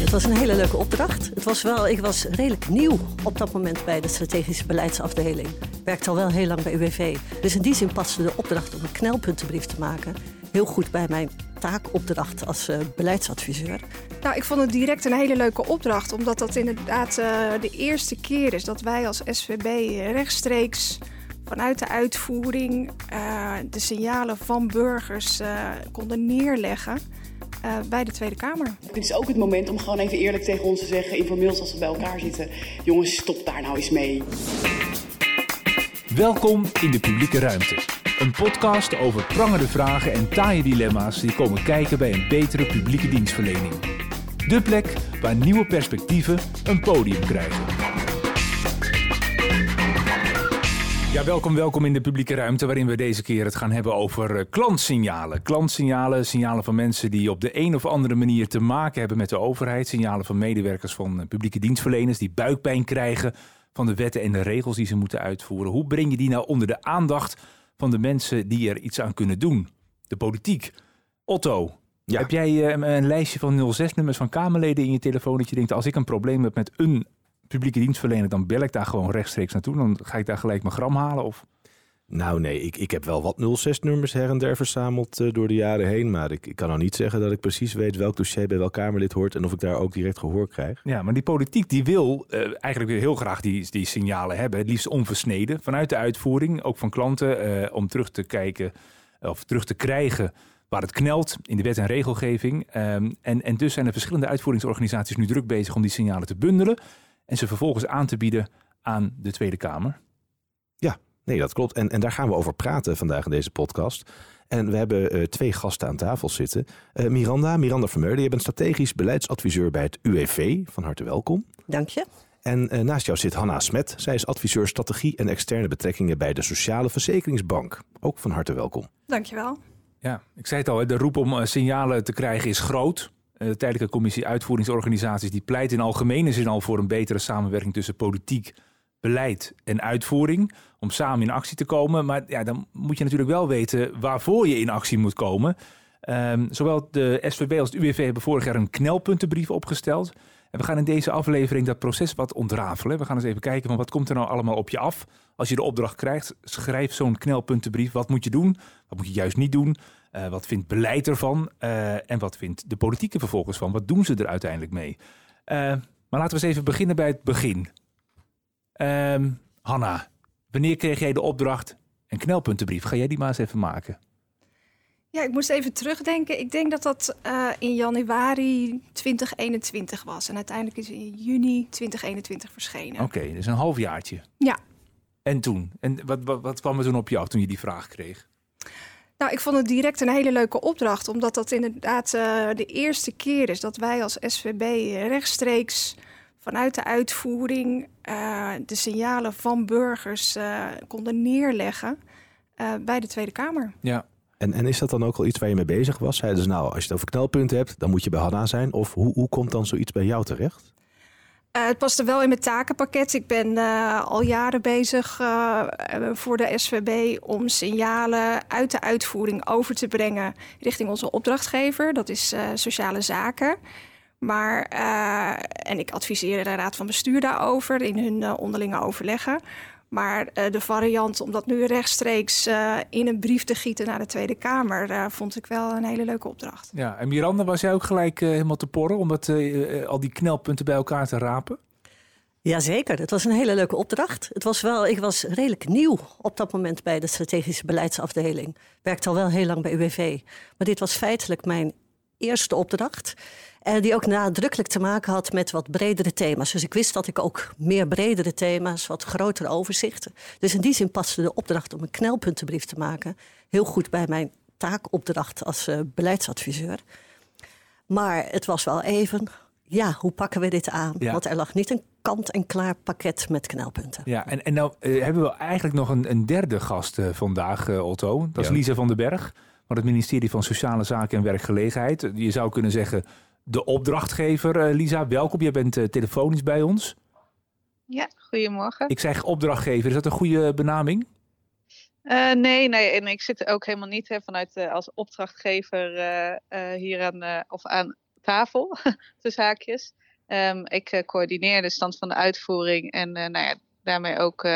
het was een hele leuke opdracht. Het was wel, ik was redelijk nieuw op dat moment bij de strategische beleidsafdeling. Werkte al wel heel lang bij UWV. Dus in die zin paste de opdracht om een knelpuntenbrief te maken heel goed bij mijn taakopdracht als uh, beleidsadviseur. Nou, ik vond het direct een hele leuke opdracht, omdat dat inderdaad uh, de eerste keer is dat wij als SVB rechtstreeks vanuit de uitvoering uh, de signalen van burgers konden neerleggen. Bij de Tweede Kamer. Dit is ook het moment om gewoon even eerlijk tegen ons te zeggen, informeel als we bij elkaar zitten. Jongens, stop daar nou eens mee. Welkom in de publieke ruimte. Een podcast over prangende vragen en taaie dilemma's die komen kijken bij een betere publieke dienstverlening. De plek waar nieuwe perspectieven een podium krijgen. Ja, welkom, welkom in de publieke ruimte waarin we deze keer het gaan hebben over eh, klantsignalen. Klantsignalen, signalen van mensen die op de een of andere manier te maken hebben met de overheid. Signalen van medewerkers van eh, publieke dienstverleners die buikpijn krijgen van de wetten en de regels die ze moeten uitvoeren. Hoe breng je die nou onder de aandacht van de mensen die er iets aan kunnen doen? De politiek. Otto, heb jij uh, een lijstje van 06-nummers van Kamerleden in je telefoon dat je denkt, als ik een probleem heb met een publieke dienstverlener, dan bel ik daar gewoon rechtstreeks naartoe. Dan ga ik daar gelijk mijn gram halen? Of... Nou nee, ik, ik heb wel wat 06-nummers her en der verzameld uh, door de jaren heen. Maar ik, ik kan nou niet zeggen dat ik precies weet welk dossier bij welk Kamerlid hoort en of ik daar ook direct gehoor krijg. Ja, maar die politiek die wil uh, eigenlijk weer heel graag die, die signalen hebben. Het liefst onversneden vanuit de uitvoering, ook van klanten, uh, om terug te kijken of terug te krijgen waar het knelt in de wet en regelgeving. Um, en, en dus zijn er verschillende uitvoeringsorganisaties nu druk bezig om die signalen te bundelen en ze vervolgens aan te bieden aan de Tweede Kamer. Ja, Nee, dat klopt. En, en daar gaan we over praten vandaag in deze podcast. En we hebben uh, twee gasten aan tafel zitten. Uh, Miranda, Miranda Vermeulen, je bent strategisch beleidsadviseur bij het UWV. Van harte welkom. Dank je. En uh, naast jou zit Hanna Smet. Zij is adviseur strategie en externe betrekkingen bij de Sociale Verzekeringsbank. Ook van harte welkom. Dankjewel. Ja, ik zei het al, de roep om signalen te krijgen is groot. De tijdelijke commissie uitvoeringsorganisaties die pleit in algemene zin al voor een betere samenwerking tussen politiek, beleid en uitvoering om samen in actie te komen. Maar ja, dan moet je natuurlijk wel weten waarvoor je in actie moet komen. Um, zowel de SVB als het UWV hebben vorig jaar een knelpuntenbrief opgesteld. En we gaan in deze aflevering dat proces wat ontrafelen. We gaan eens even kijken van wat komt er nou allemaal op je af. Als je de opdracht krijgt, schrijf zo'n knelpuntenbrief. Wat moet je doen? Wat moet je juist niet doen? Uh, wat vindt beleid ervan? Uh, en wat vindt de politiek er vervolgens van? Wat doen ze er uiteindelijk mee? Uh, maar laten we eens even beginnen bij het begin. Um, Hanna, wanneer kreeg jij de opdracht een knelpuntenbrief? Ga jij die maar eens even maken? Ja, ik moest even terugdenken. Ik denk dat dat in januari 2021 was. En uiteindelijk is het in juni 2021 verschenen. Oké, okay, dus een halfjaartje. Ja. En toen? En wat, wat, wat kwam er toen op je af toen je die vraag kreeg? Nou, ik vond het direct een hele leuke opdracht. Omdat dat inderdaad uh, de eerste keer is dat wij als SVB rechtstreeks vanuit de uitvoering uh, de signalen van burgers uh, konden neerleggen uh, bij de Tweede Kamer. Ja. En, en is dat dan ook al iets waar je mee bezig was? Zeiden ze nou, als je het over knelpunten hebt, dan moet je bij Hanna zijn. Of hoe, hoe komt dan zoiets bij jou terecht? Het paste wel in mijn takenpakket. Ik ben al jaren bezig voor de SVB om signalen uit de uitvoering over te brengen richting onze opdrachtgever. Dat is sociale zaken. Maar, en ik adviseer de Raad van Bestuur daarover in hun onderlinge overleggen. Maar uh, de variant om dat nu rechtstreeks in een brief te gieten naar de Tweede Kamer, vond ik wel een hele leuke opdracht. Ja, en Miranda, was jij ook gelijk helemaal te porren om dat, al die knelpunten bij elkaar te rapen? Jazeker, het was een hele leuke opdracht. Het was wel, ik was redelijk nieuw op dat moment bij de strategische beleidsafdeling. Werkte al wel heel lang bij UWV. Maar dit was feitelijk mijn eerste opdracht. En die ook nadrukkelijk te maken had met wat bredere thema's. Dus ik wist dat ik ook meer bredere thema's, wat grotere overzichten. Dus in die zin paste de opdracht om een knelpuntenbrief te maken heel goed bij mijn taakopdracht als uh, beleidsadviseur. Maar het was wel even, ja, hoe pakken we dit aan? Ja. Want er lag niet een kant-en-klaar pakket met knelpunten. Ja, en, en nou uh, hebben we eigenlijk nog een, een derde gast uh, vandaag, Otto. Dat is ja. Lisa van den Berg van het ministerie van Sociale Zaken en Werkgelegenheid. Je zou kunnen zeggen de opdrachtgever. Uh, Lisa, welkom. Jij bent uh, telefonisch bij ons. Ja, goedemorgen. Ik zeg opdrachtgever. Is dat een goede benaming? Uh, nee, nee. En ik zit ook helemaal niet hè, vanuit als opdrachtgever hier aan, of aan tafel, tussen haakjes. Ehm, ik coördineer de stand van de uitvoering en nou ja, daarmee ook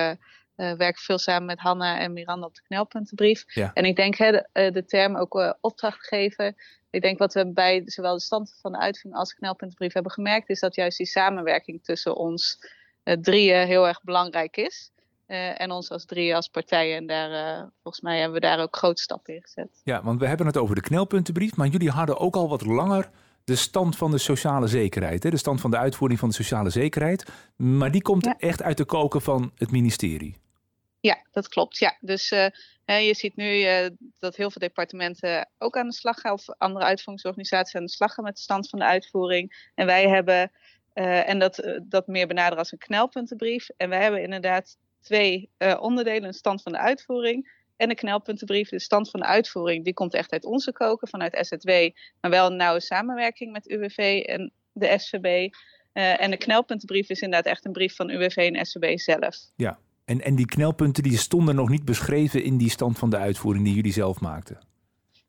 werk veel samen met Hanna en Miranda op de knelpuntenbrief. En ik denk hè, de, de term ook opdrachtgever ik denk wat we bij zowel de stand van de uitvoering als de knelpuntenbrief hebben gemerkt, is dat juist die samenwerking tussen ons uh, drieën heel erg belangrijk is. Uh, en ons als drieën als partijen. En daar, uh, volgens mij hebben we daar ook grote stappen in gezet. Ja, want we hebben het over de knelpuntenbrief, maar jullie hadden ook al wat langer de stand van de sociale zekerheid. Hè? De stand van de uitvoering van de sociale zekerheid. Maar die komt echt uit de koken van het ministerie. Ja, dat klopt. Ja. Dus uh, je ziet nu uh, dat heel veel departementen ook aan de slag gaan, of andere uitvoeringsorganisaties aan de slag gaan met de stand van de uitvoering. En wij hebben, uh, en dat, dat meer benaderen als een knelpuntenbrief. En wij hebben inderdaad twee onderdelen: een stand van de uitvoering en een knelpuntenbrief. De stand van de uitvoering die komt echt uit onze koken, vanuit SZW, maar wel een nauwe samenwerking met UWV en de SVB. en de knelpuntenbrief is inderdaad echt een brief van UWV en SVB zelf. Ja, en, en die knelpunten die stonden nog niet beschreven in die stand van de uitvoering die jullie zelf maakten?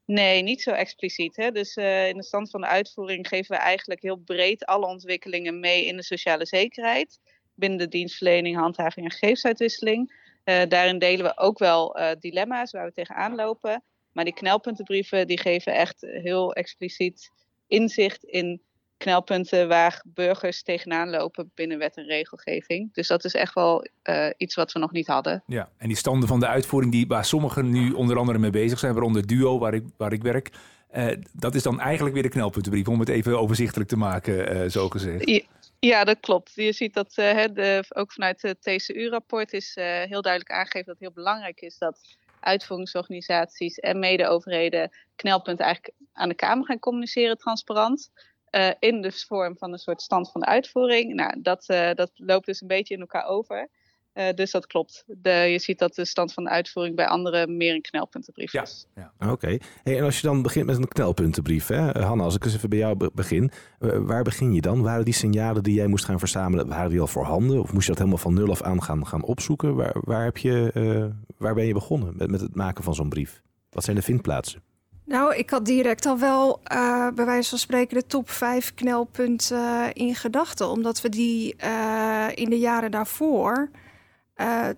Nee, niet zo expliciet. Hè? Dus uh, in de stand van de uitvoering geven we eigenlijk heel breed alle ontwikkelingen mee in de sociale zekerheid. Binnen de dienstverlening, handhaving en gegevensuitwisseling. Uh, daarin delen we ook wel uh, dilemma's waar we tegenaan lopen. Maar die knelpuntenbrieven die geven echt heel expliciet inzicht in knelpunten waar burgers tegenaan lopen binnen wet en regelgeving. Dus dat is echt wel uh, iets wat we nog niet hadden. Ja, en die standen van de uitvoering die, waar sommigen nu onder andere mee bezig zijn, waaronder Duo, waar ik, waar ik werk. Uh, dat is dan eigenlijk weer de knelpuntenbrief, om het even overzichtelijk te maken, uh, zo gezegd. Ja. Ja, dat klopt. Je ziet dat uh, de, ook vanuit het TCU-rapport is uh, heel duidelijk aangegeven dat het heel belangrijk is dat uitvoeringsorganisaties en mede-overheden knelpunten eigenlijk aan de Kamer gaan communiceren transparant. Uh, in de vorm van een soort stand van de uitvoering. Nou, dat, uh, dat loopt dus een beetje in elkaar over. Uh, dus dat klopt. De, je ziet dat de stand van de uitvoering bij anderen meer een knelpuntenbrief is. Ja, ja. oké. Hey, en als je dan begint met een knelpuntenbrief, hè? Hanna, als ik eens even bij jou begin. waar begin je dan? Waren die signalen die jij moest gaan verzamelen, waren die al voorhanden? Of moest je dat helemaal van nul af aan gaan, gaan opzoeken? Waar, waar, heb je, waar ben je begonnen met, met het maken van zo'n brief? Wat zijn de vindplaatsen? Nou, ik had direct al wel uh, bij wijze van spreken de top 5 knelpunten uh, in gedachten. Omdat we die uh, in de jaren daarvoor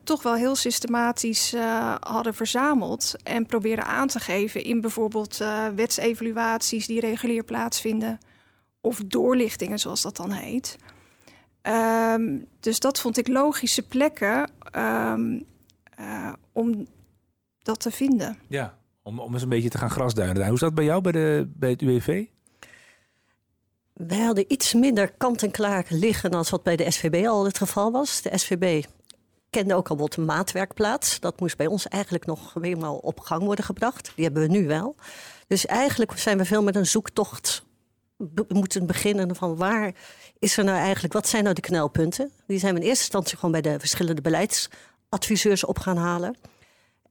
toch wel heel systematisch hadden verzameld. En proberen aan te geven in bijvoorbeeld wetsevaluaties die regulier plaatsvinden. Of doorlichtingen, zoals dat dan heet. Um, dus dat vond ik logische plekken um, om dat te vinden. Ja, om, eens een beetje te gaan grasduinen. Hoe is dat bij jou bij, de, bij het UWV? Wij hadden iets minder kant-en-klaar liggen dan wat bij de SVB al het geval was. De SVB kende ook al wat maatwerkplaats. Dat moest bij ons eigenlijk nog helemaal op gang worden gebracht. Die hebben we nu wel. Dus eigenlijk zijn we veel met een zoektocht moeten beginnen van waar is er nou eigenlijk, wat zijn nou de knelpunten? Die zijn we in eerste instantie gewoon bij de verschillende beleidsadviseurs op gaan halen.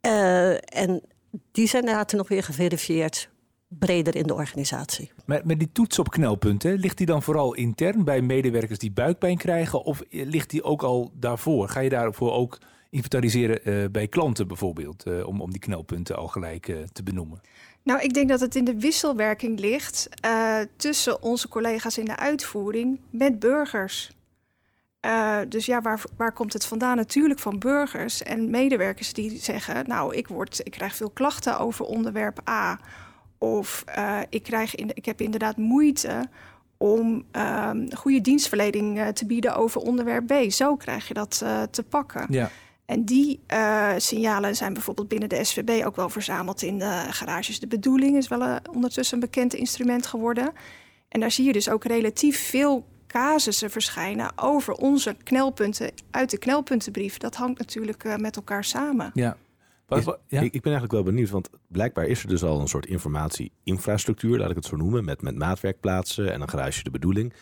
Uh, en die zijn later nog weer geverifieerd breder in de organisatie. Maar met die toets op knelpunten, ligt die dan vooral intern bij medewerkers die buikpijn krijgen? Of ligt die ook al daarvoor? Ga je daarvoor ook inventariseren uh, bij klanten bijvoorbeeld, uh, om, om die knelpunten al gelijk uh, te benoemen? Nou, ik denk dat het in de wisselwerking ligt tussen onze collega's in de uitvoering met burgers. Uh, dus ja, waar, waar komt het vandaan? Natuurlijk van burgers en medewerkers die zeggen: Nou, ik, word, ik krijg veel klachten over onderwerp A. Of uh, ik, krijg in, ik heb inderdaad moeite om uh, goede dienstverlening uh, te bieden over onderwerp B. Zo krijg je dat te pakken. Ja. En die signalen zijn bijvoorbeeld binnen de SVB ook wel verzameld in de garages. De bedoeling is wel ondertussen een bekend instrument geworden. En daar zie je dus ook relatief veel casussen verschijnen over onze knelpunten uit de knelpuntenbrief. Dat hangt natuurlijk uh, met elkaar samen. Ja. Is, ja. Ik, ik, ben eigenlijk wel benieuwd, want blijkbaar is er dus al een soort informatie-infrastructuur, laat ik het zo noemen, met, met maatwerkplaatsen en een garage de bedoeling.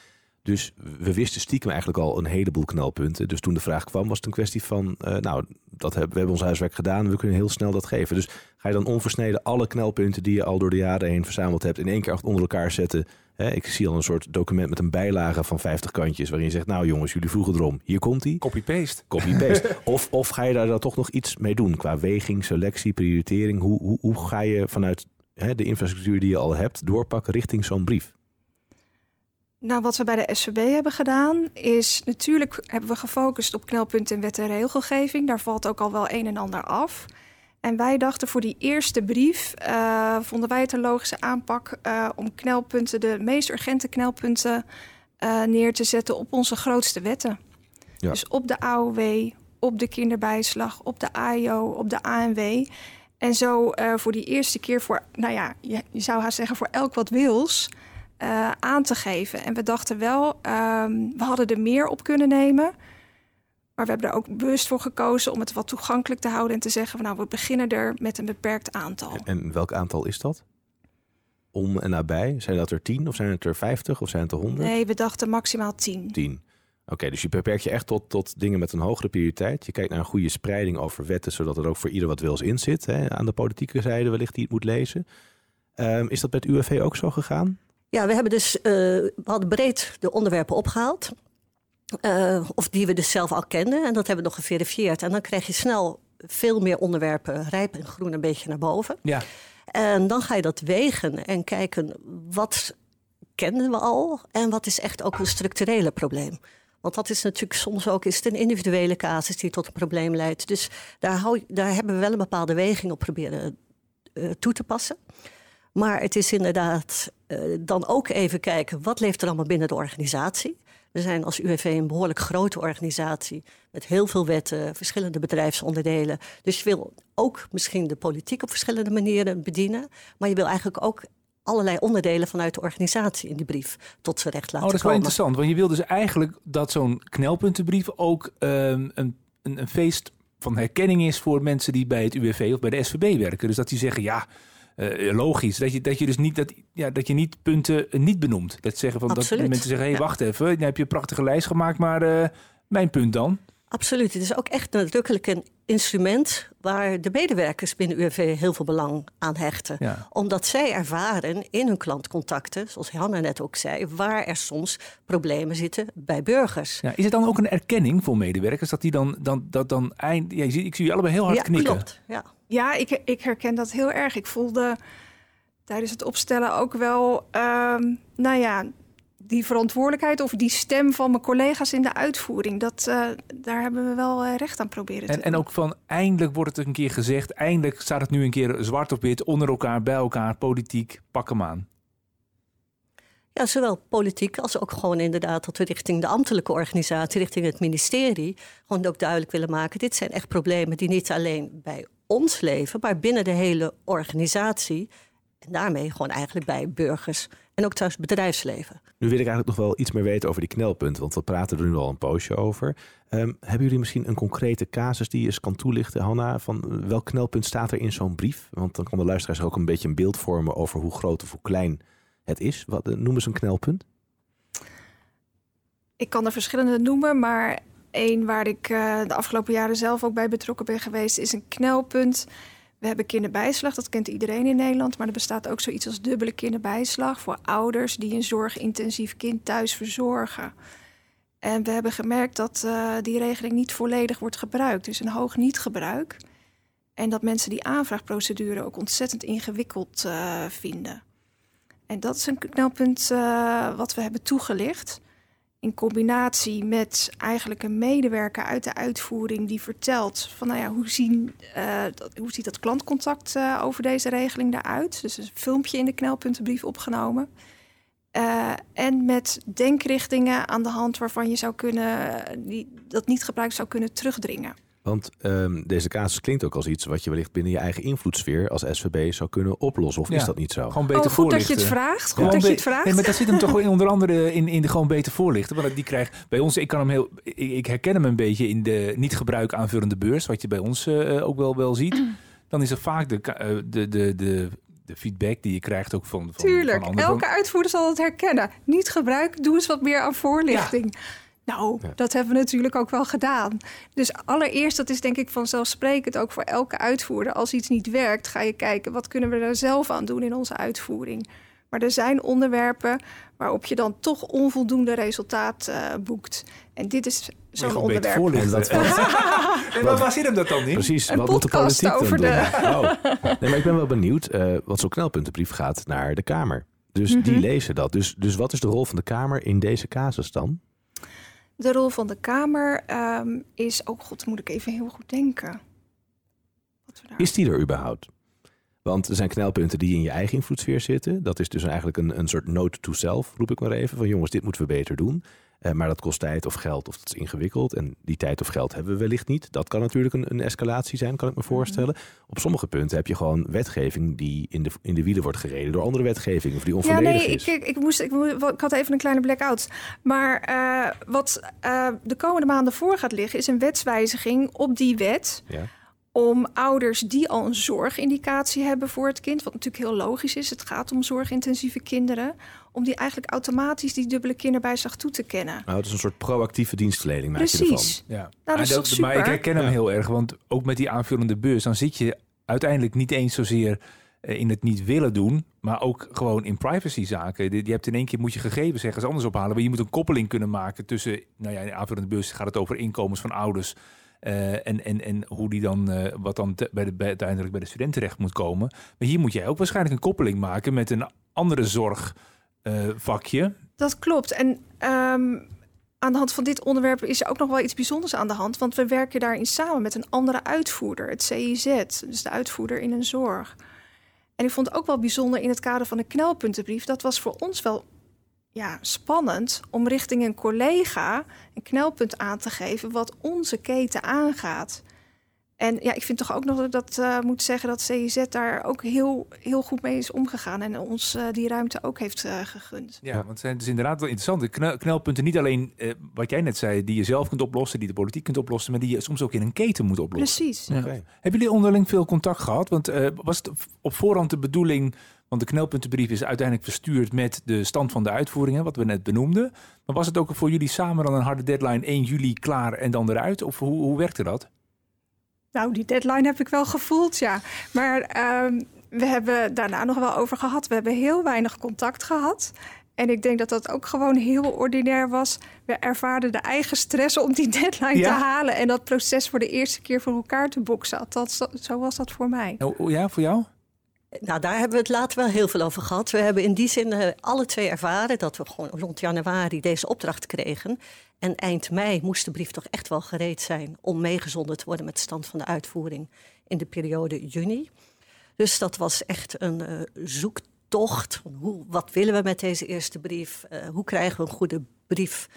Dus we wisten stiekem eigenlijk al een heleboel knelpunten. Dus toen de vraag kwam, was het een kwestie van, uh, nou, dat hebben, we hebben ons huiswerk gedaan, we kunnen heel snel dat geven. Dus ga je dan onversneden alle knelpunten die je al door de jaren heen verzameld hebt, in één keer onder elkaar zetten ik zie al een soort document met een bijlage van 50 kantjes. waarin je zegt: Nou jongens, jullie vroegen erom. Hier komt hij. Copy-paste. Copy-paste. of, of ga je daar dan toch nog iets mee doen? Qua weging, selectie, prioritering. Hoe, hoe, hoe ga je vanuit hè, de infrastructuur die je al hebt. doorpakken richting zo'n brief? Nou, wat we bij de SVB hebben gedaan, is natuurlijk hebben we gefocust op knelpunten in wet en regelgeving. Daar valt ook al wel een en ander af. En wij dachten voor die eerste brief, uh, vonden wij het een logische aanpak uh, om knelpunten, de meest urgente knelpunten, uh, neer te zetten op onze grootste wetten. Ja. Dus op de AOW, op de kinderbijslag, op de AIO, op de ANW. En zo voor die eerste keer voor, nou ja, je, je zou haast zeggen voor elk wat wils, aan te geven. En we dachten wel, um, we hadden er meer op kunnen nemen. Maar we hebben er ook bewust voor gekozen om het wat toegankelijk te houden en te zeggen van nou, we beginnen er met een beperkt aantal. En welk aantal is dat? Om en nabij? Zijn dat er tien of zijn het er vijftig of zijn het er honderd? Nee, we dachten maximaal tien. Tien. Oké, dus je beperkt je echt tot, tot dingen met een hogere prioriteit. Je kijkt naar een goede spreiding over wetten, zodat er ook voor ieder wat wils in zit. Hè, aan de politieke zijde wellicht die het moet lezen. Um, is dat bij het UWV ook zo gegaan? Ja, we hebben dus uh, we hadden breed de onderwerpen opgehaald. Uh, of die we dus zelf al kenden. En dat hebben we nog geverifieerd. En dan krijg je snel veel meer onderwerpen, rijp en groen, een beetje naar boven. Ja. En dan ga je dat wegen en kijken wat kenden we al en wat is echt ook een structurele probleem. Want dat is natuurlijk soms ook is het een individuele casus die tot een probleem leidt. Dus daar, hou, daar hebben we wel een bepaalde weging op proberen uh, toe te passen. Maar het is inderdaad uh, dan ook even kijken wat leeft er allemaal binnen de organisatie. We zijn als UWV een behoorlijk grote organisatie met heel veel wetten, verschillende bedrijfsonderdelen. Dus je wil ook misschien de politiek op verschillende manieren bedienen, maar je wil eigenlijk ook allerlei onderdelen vanuit de organisatie in die brief tot z'n recht laten komen. Oh, dat is wel interessant, want je wil dus eigenlijk dat zo'n knelpuntenbrief ook um, een, een, een feest van herkenning is voor mensen die bij het UWV of bij de SVB werken. Dus dat die zeggen, ja, uh, logisch. Dat je, dat je dus niet, dat, ja, dat je niet punten niet benoemt. Dat zeggen van Absoluut. dat mensen zeggen: hé, hey, wacht even, dan heb je een prachtige lijst gemaakt, maar uh, mijn punt dan. Absoluut. Het is ook echt nadrukkelijk een instrument waar de medewerkers binnen UWV heel veel belang aan hechten. Ja. Omdat zij ervaren in hun klantcontacten, zoals Hanna net ook zei, waar er soms problemen zitten bij burgers. Ja, is het dan ook een erkenning voor medewerkers dat die dan, dan, dat dan eind. Ja, je ik zie je allebei heel hard ja, knikken. Klopt. Ja, ja ik, ik herken dat heel erg. Ik voelde tijdens het opstellen ook wel, um, nou ja, die verantwoordelijkheid of die stem van mijn collega's in de uitvoering. Dat, uh, daar hebben we wel uh, recht aan proberen te en, en ook van eindelijk wordt het een keer gezegd. Eindelijk staat het nu een keer zwart op wit onder elkaar, bij elkaar, politiek. Pak hem aan. Ja, zowel politiek als ook gewoon inderdaad dat we richting de ambtelijke organisatie, richting het ministerie, gewoon ook duidelijk willen maken. Dit zijn echt problemen die niet alleen bij ons leven, maar binnen de hele organisatie. En daarmee gewoon eigenlijk bij burgers en ook thuis bedrijfsleven. Nu wil ik eigenlijk nog wel iets meer weten over die knelpunten, want we praten er nu al een poosje over. Um, hebben jullie misschien een concrete casus die je eens kan toelichten, Hanna? Van welk knelpunt staat er in zo'n brief? Want dan kan de luisteraars ook een beetje een beeld vormen over hoe groot of hoe klein het is. Wat, noemen ze een knelpunt? Ik kan er verschillende noemen, maar één waar ik uh, de afgelopen jaren zelf ook bij betrokken ben geweest, is een knelpunt. We hebben kinderbijslag, dat kent iedereen in Nederland. Maar er bestaat ook zoiets als dubbele kinderbijslag voor ouders die een zorgintensief kind thuis verzorgen. En we hebben gemerkt dat uh, die regeling niet volledig wordt gebruikt. Dus een hoog niet-gebruik. En dat mensen die aanvraagprocedure ook ontzettend ingewikkeld uh, vinden. En dat is een knelpunt wat we hebben toegelicht in combinatie met eigenlijk een medewerker uit de uitvoering die vertelt van nou ja, hoe, zien, uh, dat, hoe ziet dat klantcontact uh, over deze regeling eruit? Dus een filmpje in de knelpuntenbrief opgenomen. Uh, en met denkrichtingen aan de hand waarvan je zou kunnen die, dat niet gebruikt zou kunnen terugdringen. Want um, deze casus klinkt ook als iets wat je wellicht binnen je eigen invloedssfeer als SVB zou kunnen oplossen. Of ja. is dat niet zo? Gewoon beter oh, goed dat je het vraagt. Goed ja. dat je het vraagt. Nee, maar dat zit hem toch onder andere in, in de gewoon beter voorlichten. Want die krijgt bij ons, ik kan hem heel, ik, ik, herken hem een beetje in de niet gebruik aanvullende beurs, wat je bij ons uh, ook wel, wel ziet. Dan is er vaak de, uh, de, de, de de feedback die je krijgt ook van. van Tuurlijk, van elke uitvoerder zal het herkennen. Niet gebruik, doe eens wat meer aan voorlichting. Ja. Nou, ja. dat hebben we natuurlijk ook wel gedaan. Dus allereerst, dat is denk ik vanzelfsprekend ook voor elke uitvoerder. Als iets niet werkt, ga je kijken wat kunnen we daar zelf aan doen in onze uitvoering. Maar er zijn onderwerpen waarop je dan toch onvoldoende resultaat uh, boekt. En dit is zo'n onderwerp. En dat en wat, waar zit hem dat dan in? Precies, een wat moet de politiek over dan de... doen? Oh. Nee, maar ik ben wel benieuwd, uh, wat zo'n knelpuntenbrief gaat naar de Kamer. Dus die Mhm. lezen dat. Dus, dus wat is de rol van de Kamer in deze casus dan? De rol van de Kamer ehm, is ook, god, moet ik even heel goed denken. Wat daar... Is die er überhaupt? Want er zijn knelpunten die in je eigen invloedssfeer zitten. Dat is dus eigenlijk een, een soort note to self, roep ik maar even. Van jongens, dit moeten we beter doen. Eh, maar dat kost tijd of geld of dat is ingewikkeld. En die tijd of geld hebben we wellicht niet. Dat kan natuurlijk een, een escalatie zijn, kan ik me voorstellen. Op sommige punten heb je gewoon wetgeving die in de, in de wielen wordt gereden door andere wetgeving. Of die Ja, onvolledig nee, is. ik, ik, ik, moest, ik, moest- ik had even een kleine blackout. Maar eh, wat eh, de komende maanden voor gaat liggen, is een wetswijziging op die wet. Ja. Om ouders die al een zorgindicatie hebben voor het kind, wat natuurlijk heel logisch is, het gaat om zorgintensieve kinderen, om die eigenlijk automatisch die dubbele kinderbijslag toe te kennen. Nou, het is een soort proactieve dienstverlening maak je ervan. Precies. Ja. dat is Maar toch Maar ik super? herken hem Ja. heel erg, want ook met die aanvullende bus, dan zit je uiteindelijk niet eens zozeer eh, in het niet willen doen, maar ook gewoon in privacyzaken. Je je hebt in één keer moet je gegevens ergens anders ophalen, maar je moet een koppeling kunnen maken tussen, nou ja, in de aanvullende bus gaat het over inkomens van ouders. eh, en, en, en hoe die dan, eh, wat dan te- bij de, bij, uiteindelijk bij de student terecht moet komen. Maar hier moet jij ook waarschijnlijk een koppeling maken met een andere zorgvakje. Dat klopt. En ehm, aan de hand van dit onderwerp is er ook nog wel iets bijzonders aan de hand. Want we werken daarin samen met een andere uitvoerder, het CIZ. Dus de uitvoerder in een zorg. En ik vond het ook wel bijzonder in het kader van de knelpuntenbrief. Dat was voor ons wel ja, spannend om richting een collega een knelpunt aan te geven wat onze keten aangaat. En ja, ik vind toch ook nog dat ik dat eh, moet zeggen dat CIZ daar ook heel, heel goed mee is omgegaan en ons eh, die ruimte ook heeft eh, gegund. Ja, want het zijn dus inderdaad wel interessante knel- knelpunten. Niet alleen eh, wat jij net zei, die je zelf kunt oplossen, die de politiek kunt oplossen, maar die je soms ook in een keten moet oplossen. Precies. Ja. Oké. Hebben jullie onderling veel contact gehad? Want eh, was het op voorhand de bedoeling, want de knelpuntenbrief is uiteindelijk verstuurd met de stand van de uitvoeringen, wat we net benoemden. Maar was het ook voor jullie samen dan een harde deadline 1 juli klaar en dan eruit? Of hoe, hoe werkte dat? Nou, die deadline heb ik wel gevoeld, ja. Maar ehm, we hebben daarna nog wel over gehad. We hebben heel weinig contact gehad. En ik denk dat dat ook gewoon heel ordinair was. We ervaarden de eigen stress om die deadline Ja. te halen. En dat proces voor de eerste keer voor elkaar te boksen. Althans, zo- zo was dat voor mij. Ja, voor jou? Nou, daar hebben we het later wel heel veel over gehad. We hebben in die zin eh, alle twee ervaren dat we gewoon rond januari deze opdracht kregen. En eind mei moest de brief toch echt wel gereed zijn om meegezonden te worden met de stand van de uitvoering in de periode juni. Dus dat was echt een eh, zoektocht. Hoe, wat willen we met deze eerste brief? Eh, hoe krijgen we een goede brief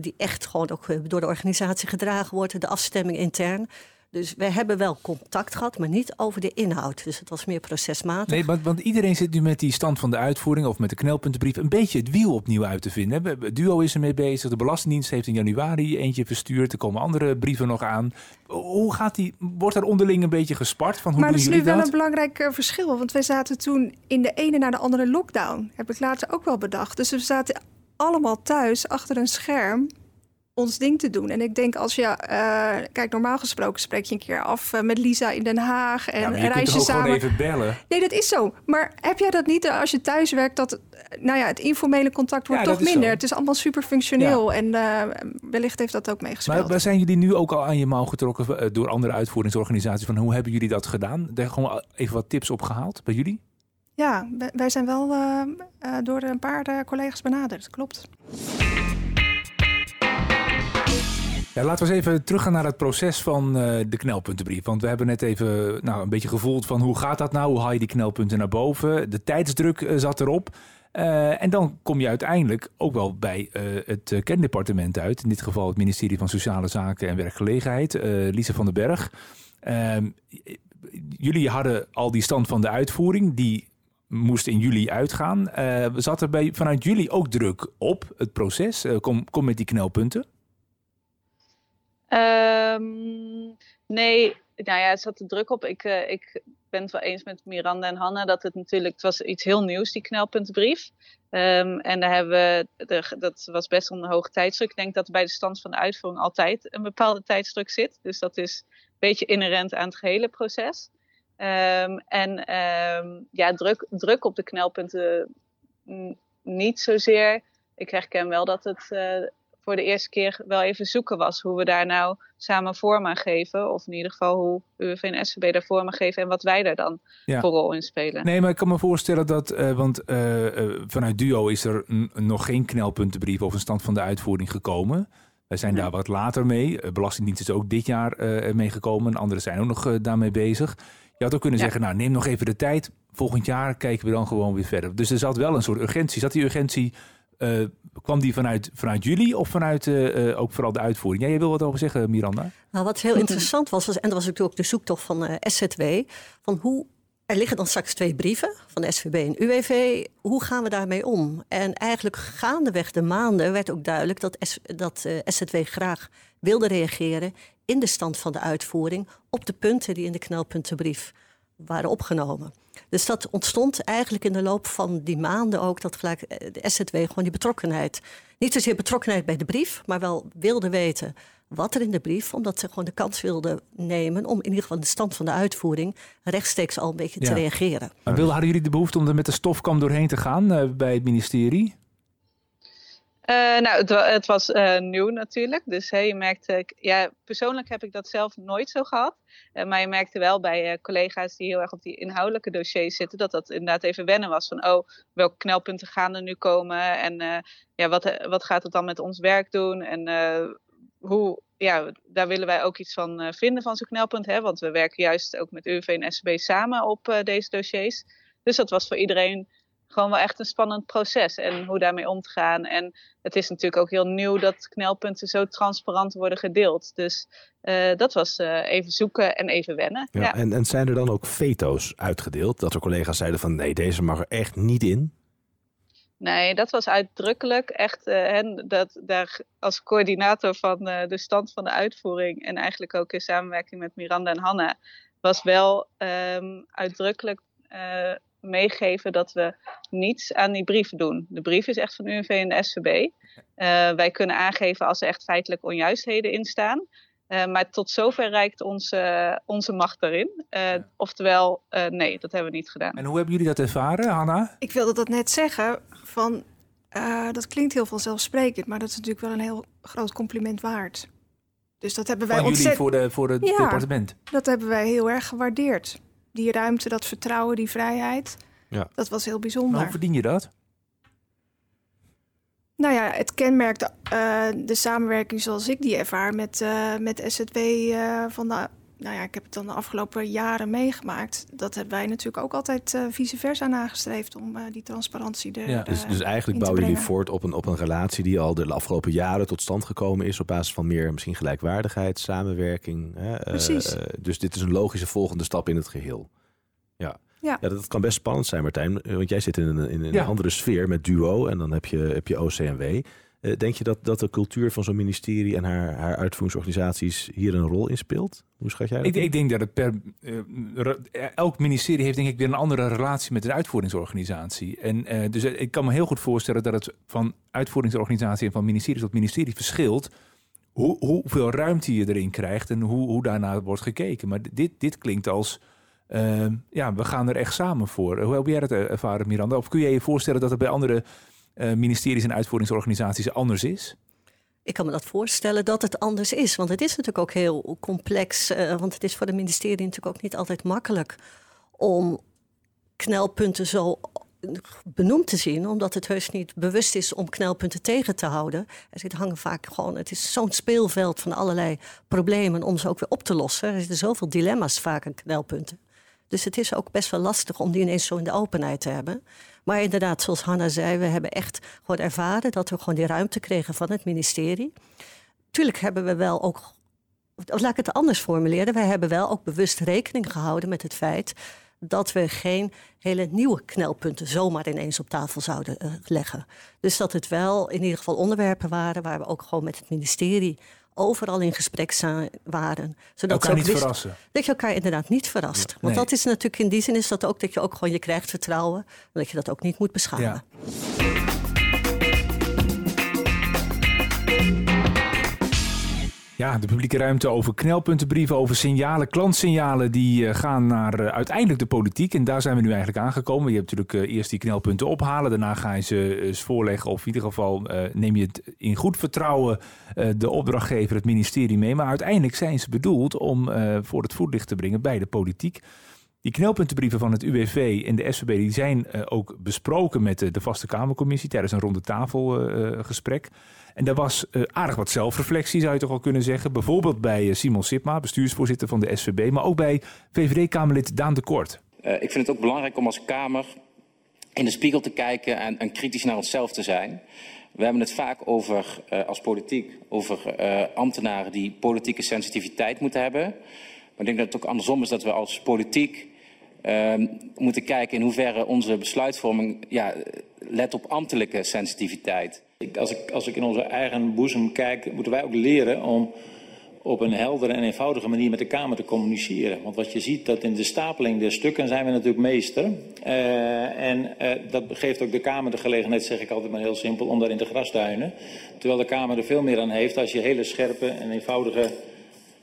die echt gewoon ook door de organisatie gedragen wordt, de afstemming intern. Dus we hebben wel contact gehad, maar niet over de inhoud. Dus het was meer procesmatig. Nee, want, want iedereen zit nu met die stand van de uitvoering of met de knelpuntenbrief een beetje het wiel opnieuw uit te vinden. Het Duo is ermee bezig. De Belastingdienst heeft in januari eentje verstuurd. Er komen andere brieven nog aan. Hoe gaat die? Wordt er onderling een beetje gespart van hoe maar doen dat is nu wel dat? een belangrijk eh, verschil. Want wij zaten toen in de ene naar de andere lockdown. Heb ik later ook wel bedacht. Dus we zaten allemaal thuis achter een scherm ons ding te doen. En ik denk als je... eh, kijk, normaal gesproken spreek je een keer af eh, met Lisa in Den Haag. En Ja, je kunt reis toch je ook samen... gewoon even bellen. Nee, dat is zo. Maar heb jij dat niet eh, als je thuis werkt? Dat nou ja, het informele contact wordt Ja, toch minder. zo. Het is allemaal super functioneel. En wellicht heeft dat ook meegespeeld. Maar, maar zijn jullie nu ook al aan je mouw getrokken door andere uitvoeringsorganisaties? Van hoe hebben jullie dat gedaan? Daar gewoon even wat tips opgehaald bij jullie? Ja, wij- zijn wel door een paar collega's benaderd. Klopt. Ja, laten we eens even teruggaan naar het proces van eh, de knelpuntenbrief. Want we hebben net even nou, een beetje gevoeld van hoe gaat dat nou? Hoe haal je die knelpunten naar boven? De tijdsdruk eh, zat erop. Eh, en dan kom je uiteindelijk ook wel bij het kendepartement uit. In dit geval het ministerie van Sociale Zaken en Werkgelegenheid. Lise van den Berg. Ehm, jullie hadden al die stand van de uitvoering. Die moest in juli uitgaan. Zat er bij, vanuit jullie ook druk op het proces? Kom, kom met die knelpunten. Ehm, nee, nou ja, het zat er druk op. Ik, eh, ik ben het wel eens met Miranda en Hanna dat het natuurlijk, het was iets heel nieuws, die knelpuntenbrief. Ehm, en daar hebben we, dat was best een hoge tijdsdruk. Ik denk dat er bij de stand van de uitvoering altijd een bepaalde tijdsdruk zit. Dus dat is een beetje inherent aan het gehele proces. Ehm, en ja, druk, druk op de knelpunten mm, niet zozeer. Ik herken wel dat het eh, voor de eerste keer wel even zoeken was. Hoe we daar nou samen vorm aan geven. Of in ieder geval hoe UWV en SVB daar vorm aan geven. En wat wij daar dan voor rol in spelen. Nee, maar ik kan me voorstellen dat... Uh, want uh, vanuit DUO is er nog geen knelpuntenbrief over een stand van de uitvoering gekomen. Wij zijn daar wat later mee. Belastingdienst is ook dit jaar mee gekomen. Anderen zijn ook nog daarmee bezig. Je had ook kunnen zeggen, nou neem nog even de tijd. Volgend jaar kijken we dan gewoon weer verder. Dus er zat wel een soort urgentie. Zat die urgentie uh, kwam die vanuit, vanuit jullie of vanuit uh, ook vooral de uitvoering? Jij wil wat over zeggen, Miranda? Nou, wat heel interessant was, was en dat was natuurlijk ook de zoektocht van SZW, van hoe er liggen dan straks twee brieven van de SVB en UWV. Hoe gaan we daarmee om? En eigenlijk gaandeweg de maanden werd ook duidelijk dat, dat SZW graag wilde reageren in de stand van de uitvoering op de punten die in de knelpuntenbrief waren opgenomen. Dus dat ontstond eigenlijk in de loop van die maanden ook, dat gelijk eh, de SZW gewoon die betrokkenheid. Niet zozeer betrokkenheid bij de brief, maar wel wilde weten wat er in de brief, omdat ze gewoon de kans wilden nemen om in ieder geval de stand van de uitvoering rechtstreeks al een beetje te reageren. Maar hadden jullie de behoefte om er met de stofkam doorheen te gaan uh, bij het ministerie? Uh, nou, het, het was uh, nieuw natuurlijk. Dus je merkte, ja, persoonlijk heb ik dat zelf nooit zo gehad. Maar je merkte wel bij collega's die heel erg op die inhoudelijke dossiers zitten, dat dat inderdaad even wennen was. Van, oh, welke knelpunten gaan er nu komen? En ja, wat, wat gaat het dan met ons werk doen? En hoe, ja, daar willen wij ook iets van vinden van zo'n knelpunt. Hè? Want we werken juist ook met UV en SCB samen op deze dossiers. Dus dat was voor iedereen gewoon wel echt een spannend proces. En hoe daarmee om te gaan. En het is natuurlijk ook heel nieuw dat knelpunten zo transparant worden gedeeld. Dus uh, dat was uh, even zoeken en even wennen. Ja, ja. En, en zijn er dan ook veto's uitgedeeld? Dat er collega's zeiden van nee, deze mag er echt niet in? Nee, dat was uitdrukkelijk echt uh, dat daar als coördinator van de stand van de uitvoering en eigenlijk ook in samenwerking met Miranda en Hanna was wel um, uitdrukkelijk meegeven dat we niets aan die brief doen. De brief is echt van UNV en de SVB. Uh, wij kunnen aangeven als er echt feitelijk onjuistheden in staan. Uh, maar tot zover reikt onze, onze macht erin. Uh, ja. Oftewel, nee, dat hebben we niet gedaan. En hoe hebben jullie dat ervaren, Hanna? Ik wilde dat net zeggen. Van, dat klinkt heel vanzelfsprekend, maar dat is natuurlijk wel een heel groot compliment waard. Dus dat hebben wij Van jullie voor, de, voor het ja, departement? Dat hebben wij heel erg gewaardeerd die ruimte, dat vertrouwen, die vrijheid. Ja. Dat was heel bijzonder. Maar hoe verdien je dat? Nou ja, het kenmerkt uh, de samenwerking zoals ik die ervaar met, uh, met SZW uh, van de nou ja, ik heb het dan de afgelopen jaren meegemaakt. Dat hebben wij natuurlijk ook altijd uh, vice versa nagestreefd om uh, die transparantie er ja. dus, dus eigenlijk bouwen jullie voort op een, op een relatie die al de afgelopen jaren tot stand gekomen is op basis van meer misschien gelijkwaardigheid, samenwerking. Hè? Eh, Precies. Uh, dus dit is een logische volgende stap in het geheel. Ja. Ja. ja, dat kan best spannend zijn, Martijn. Want jij zit in een, in een ja. andere sfeer met duo en dan heb je, heb je OCMW. Uh, denk je dat, dat de cultuur van zo'n ministerie en haar, haar uitvoeringsorganisaties hier een rol in speelt? Hoe schat jij dat? Ik, ik denk dat het per. Uh, elk ministerie heeft, denk ik, weer een andere relatie met de uitvoeringsorganisatie. En uh, dus ik kan me heel goed voorstellen dat het van uitvoeringsorganisatie en van ministerie tot ministerie verschilt. Hoe, hoeveel ruimte je erin krijgt en hoe, hoe daarna wordt gekeken. Maar dit, dit klinkt als. ja, we gaan er echt samen voor. Hoe heb jij dat ervaren, Miranda? Of kun je je voorstellen dat er bij andere ministeries en uitvoeringsorganisaties anders is? Ik kan me dat voorstellen dat het anders is. Want het is natuurlijk ook heel complex. Uh, want het is voor de ministerie natuurlijk ook niet altijd makkelijk om knelpunten zo benoemd te zien, omdat het heus niet bewust is om knelpunten tegen te houden. Er zit hangen vaak gewoon, het is zo'n speelveld van allerlei problemen om ze ook weer op te lossen. Er zitten zoveel dilemma's vaak aan knelpunten. Dus het is ook best wel lastig om die ineens zo in de openheid te hebben. Maar inderdaad, zoals Hanna zei, we hebben echt gewoon ervaren dat we gewoon die ruimte kregen van het ministerie. Tuurlijk hebben we wel ook, laat ik het anders formuleren, wij hebben wel ook bewust rekening gehouden met het feit dat we geen hele nieuwe knelpunten zomaar ineens op tafel zouden uh, leggen. Dus dat het wel in ieder geval onderwerpen waren waar we ook gewoon met het ministerie overal in gesprek zijn, waren. Zodat elkaar niet wist, verrassen. Dat je elkaar inderdaad niet verrast. Want dat is natuurlijk in die zin is dat ook dat je ook gewoon je krijgt vertrouwen. Dat je dat ook niet moet beschamen. Ja. Ja, de publieke ruimte over knelpuntenbrieven, over signalen, klantsignalen, die uh, gaan naar uh, uiteindelijk de politiek. En daar zijn we nu eigenlijk aangekomen. Je hebt natuurlijk uh, eerst die knelpunten ophalen, daarna ga je ze voorleggen. Of in ieder geval neem je het in goed vertrouwen de opdrachtgever, het ministerie mee. Maar uiteindelijk zijn ze bedoeld om voor het voetlicht te brengen bij de politiek. Die knelpuntenbrieven van het UWV en de SVB die zijn ook besproken met de, de Vaste Kamercommissie tijdens een ronde tafelgesprek. En daar was uh, aardig wat zelfreflectie, zou je toch al kunnen zeggen. Bijvoorbeeld bij uh, Simon Sipma, bestuursvoorzitter van de SVB, maar ook bij VVD-Kamerlid Daan de Kort. Uh, ik vind het ook belangrijk om als Kamer in de spiegel te kijken en, en kritisch naar onszelf te zijn. We hebben het vaak over, als politiek, over ambtenaren die politieke sensitiviteit moeten hebben. Maar ik denk dat het ook andersom is dat we als politiek moeten kijken in hoeverre onze besluitvorming ja, let op ambtelijke sensitiviteit. Als ik, als ik in onze eigen boezem kijk, moeten wij ook leren om op een heldere en eenvoudige manier met de Kamer te communiceren. Want wat je ziet, dat in de stapeling der stukken zijn we natuurlijk meester. Uh, en uh, dat geeft ook de Kamer de gelegenheid, zeg ik altijd maar heel simpel, om daarin te grasduinen. Terwijl de Kamer er veel meer aan heeft als je hele scherpe en eenvoudige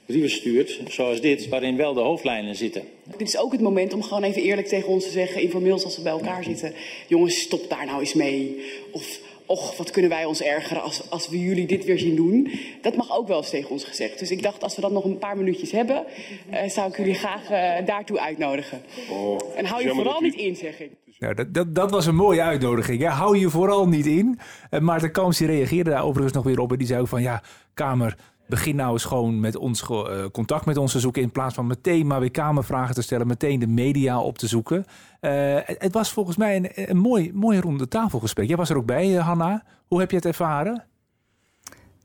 brieven stuurt, zoals dit, waarin wel de hoofdlijnen zitten. Dit is ook het moment om gewoon even eerlijk tegen ons te zeggen, informeel als we bij elkaar zitten. Jongens, stop daar nou eens mee. Of och, wat kunnen wij ons ergeren als, als we jullie dit weer zien doen. Dat mag ook wel eens tegen ons gezegd. Dus ik dacht, als we dat nog een paar minuutjes hebben, uh, zou ik jullie graag uh, daartoe uitnodigen. Oh, en hou je vooral niet in, zeg ik. Ja, dat, dat, dat, was een mooie uitnodiging. Ja, hou je vooral niet in. Uh, Maarten Kams die reageerde daar overigens nog weer op. En die zei ook van, ja, Kamer, begin nou eens gewoon met ons uh, contact met ons te zoeken. In plaats van meteen maar weer kamervragen te stellen. Meteen de media op te zoeken. Uh, het, was volgens mij een, een mooi, mooi ronde tafelgesprek. Jij was er ook bij, uh, Hanna. Hoe heb je het ervaren?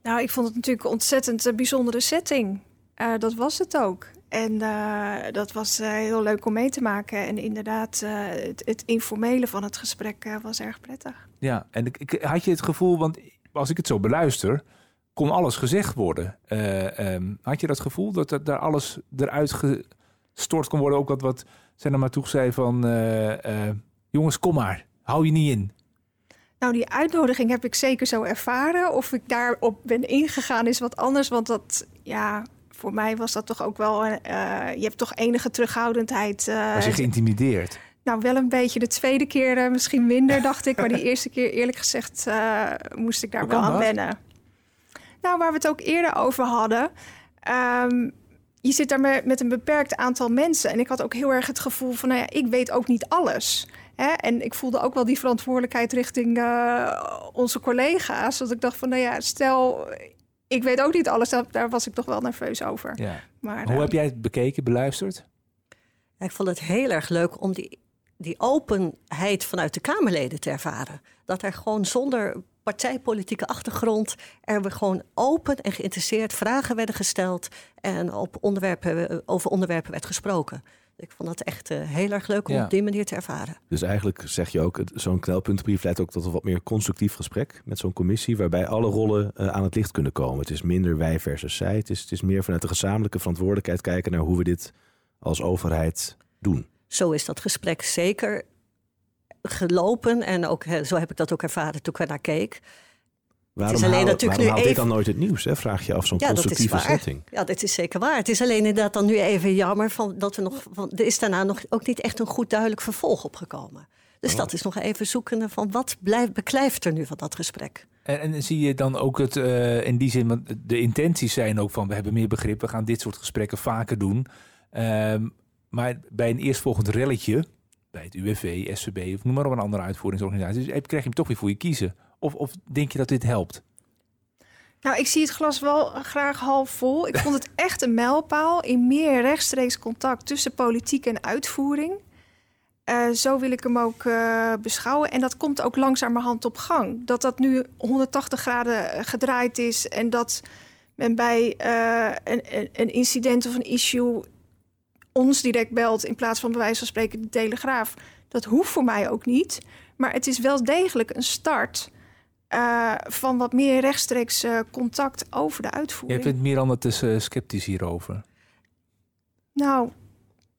Nou, ik vond het natuurlijk een ontzettend bijzondere setting. dat was het ook. En dat was heel leuk om mee te maken. En inderdaad, het, het, informele van het gesprek was erg prettig. Ja, en ik, ik, had je het gevoel, want als ik het zo beluister kon alles gezegd worden. Uh, um, had je dat gevoel dat er, daar alles eruit gestort kon worden? Ook wat, wat zijn er maar toe zei van... Uh, uh, jongens, kom maar. Hou je niet in. Nou, die uitnodiging heb ik zeker zo ervaren. Of ik daarop ben ingegaan is wat anders. Want dat, ja, voor mij was dat toch ook wel... je hebt toch enige terughoudendheid. was je geïntimideerd? Nou, wel een beetje. De tweede keer misschien minder, dacht ik. Maar die eerste keer, eerlijk gezegd, moest ik daar wel aan wennen. Nou, waar we het ook eerder over hadden. Um, je zit daar met, met, een beperkt aantal mensen. En ik had ook heel erg het gevoel van, nou ja, ik weet ook niet alles. Hè? En ik voelde ook wel die verantwoordelijkheid richting uh, onze collega's. Dat ik dacht van, nou ja, stel, ik weet ook niet alles. Daar was ik toch wel nerveus over. Ja. Maar, Hoe uh, heb jij het bekeken, beluisterd? Ik vond het heel erg leuk om die, die openheid vanuit de Kamerleden te ervaren. Dat er gewoon zonder partijpolitieke achtergrond er we gewoon open en geïnteresseerd vragen werden gesteld en op onderwerpen, over onderwerpen werd gesproken. Ik vond dat echt uh, heel erg leuk om ja. op die manier te ervaren. Dus eigenlijk zeg je ook, zo'n knelpuntenbrief leidt ook tot een wat meer constructief gesprek met zo'n commissie, waarbij alle rollen uh, aan het licht kunnen komen. Het is minder wij versus zij. Het is, het is meer vanuit de gezamenlijke verantwoordelijkheid kijken naar hoe we dit als overheid doen. Zo is dat gesprek zeker gelopen. En ook, zo heb ik dat ook ervaren toen ik naar keek. Waarom, het is alleen halen, natuurlijk waarom nu even... dit dan nooit het nieuws? Hè? Vraag je af zo'n ja, constructieve setting. Ja, dat is zeker waar. Het is alleen inderdaad dan nu even jammer van dat we nog. Van, er is daarna nog ook niet echt een goed duidelijk vervolg opgekomen. Dus oh. dat is nog even zoeken van wat blijft, beklijft er nu van dat gesprek. En, en zie je dan ook het uh, in die zin, want de intenties zijn ook van we hebben meer begrip, we gaan dit soort gesprekken vaker doen. Um, maar bij een eerstvolgend relletje, bij het UWV, SVB of noem maar op een andere uitvoeringsorganisatie, dus krijg je hem toch weer voor je kiezen. Of, of denk je dat dit helpt? Nou, ik zie het glas wel graag half vol. Ik vond het echt een mijlpaal in meer rechtstreeks contact tussen politiek en uitvoering. Uh, zo wil ik hem ook uh, beschouwen. En dat komt ook langzamerhand op gang. Dat dat nu 180 graden gedraaid is en dat men bij een, een, incident of een issue ons direct belt in plaats van bij wijze van spreken de Telegraaf. Dat hoeft voor mij ook niet. Maar het is wel degelijk een start uh, van wat meer rechtstreeks uh, contact over de uitvoering. Je vindt Miranda te uh, sceptisch hierover? Nou,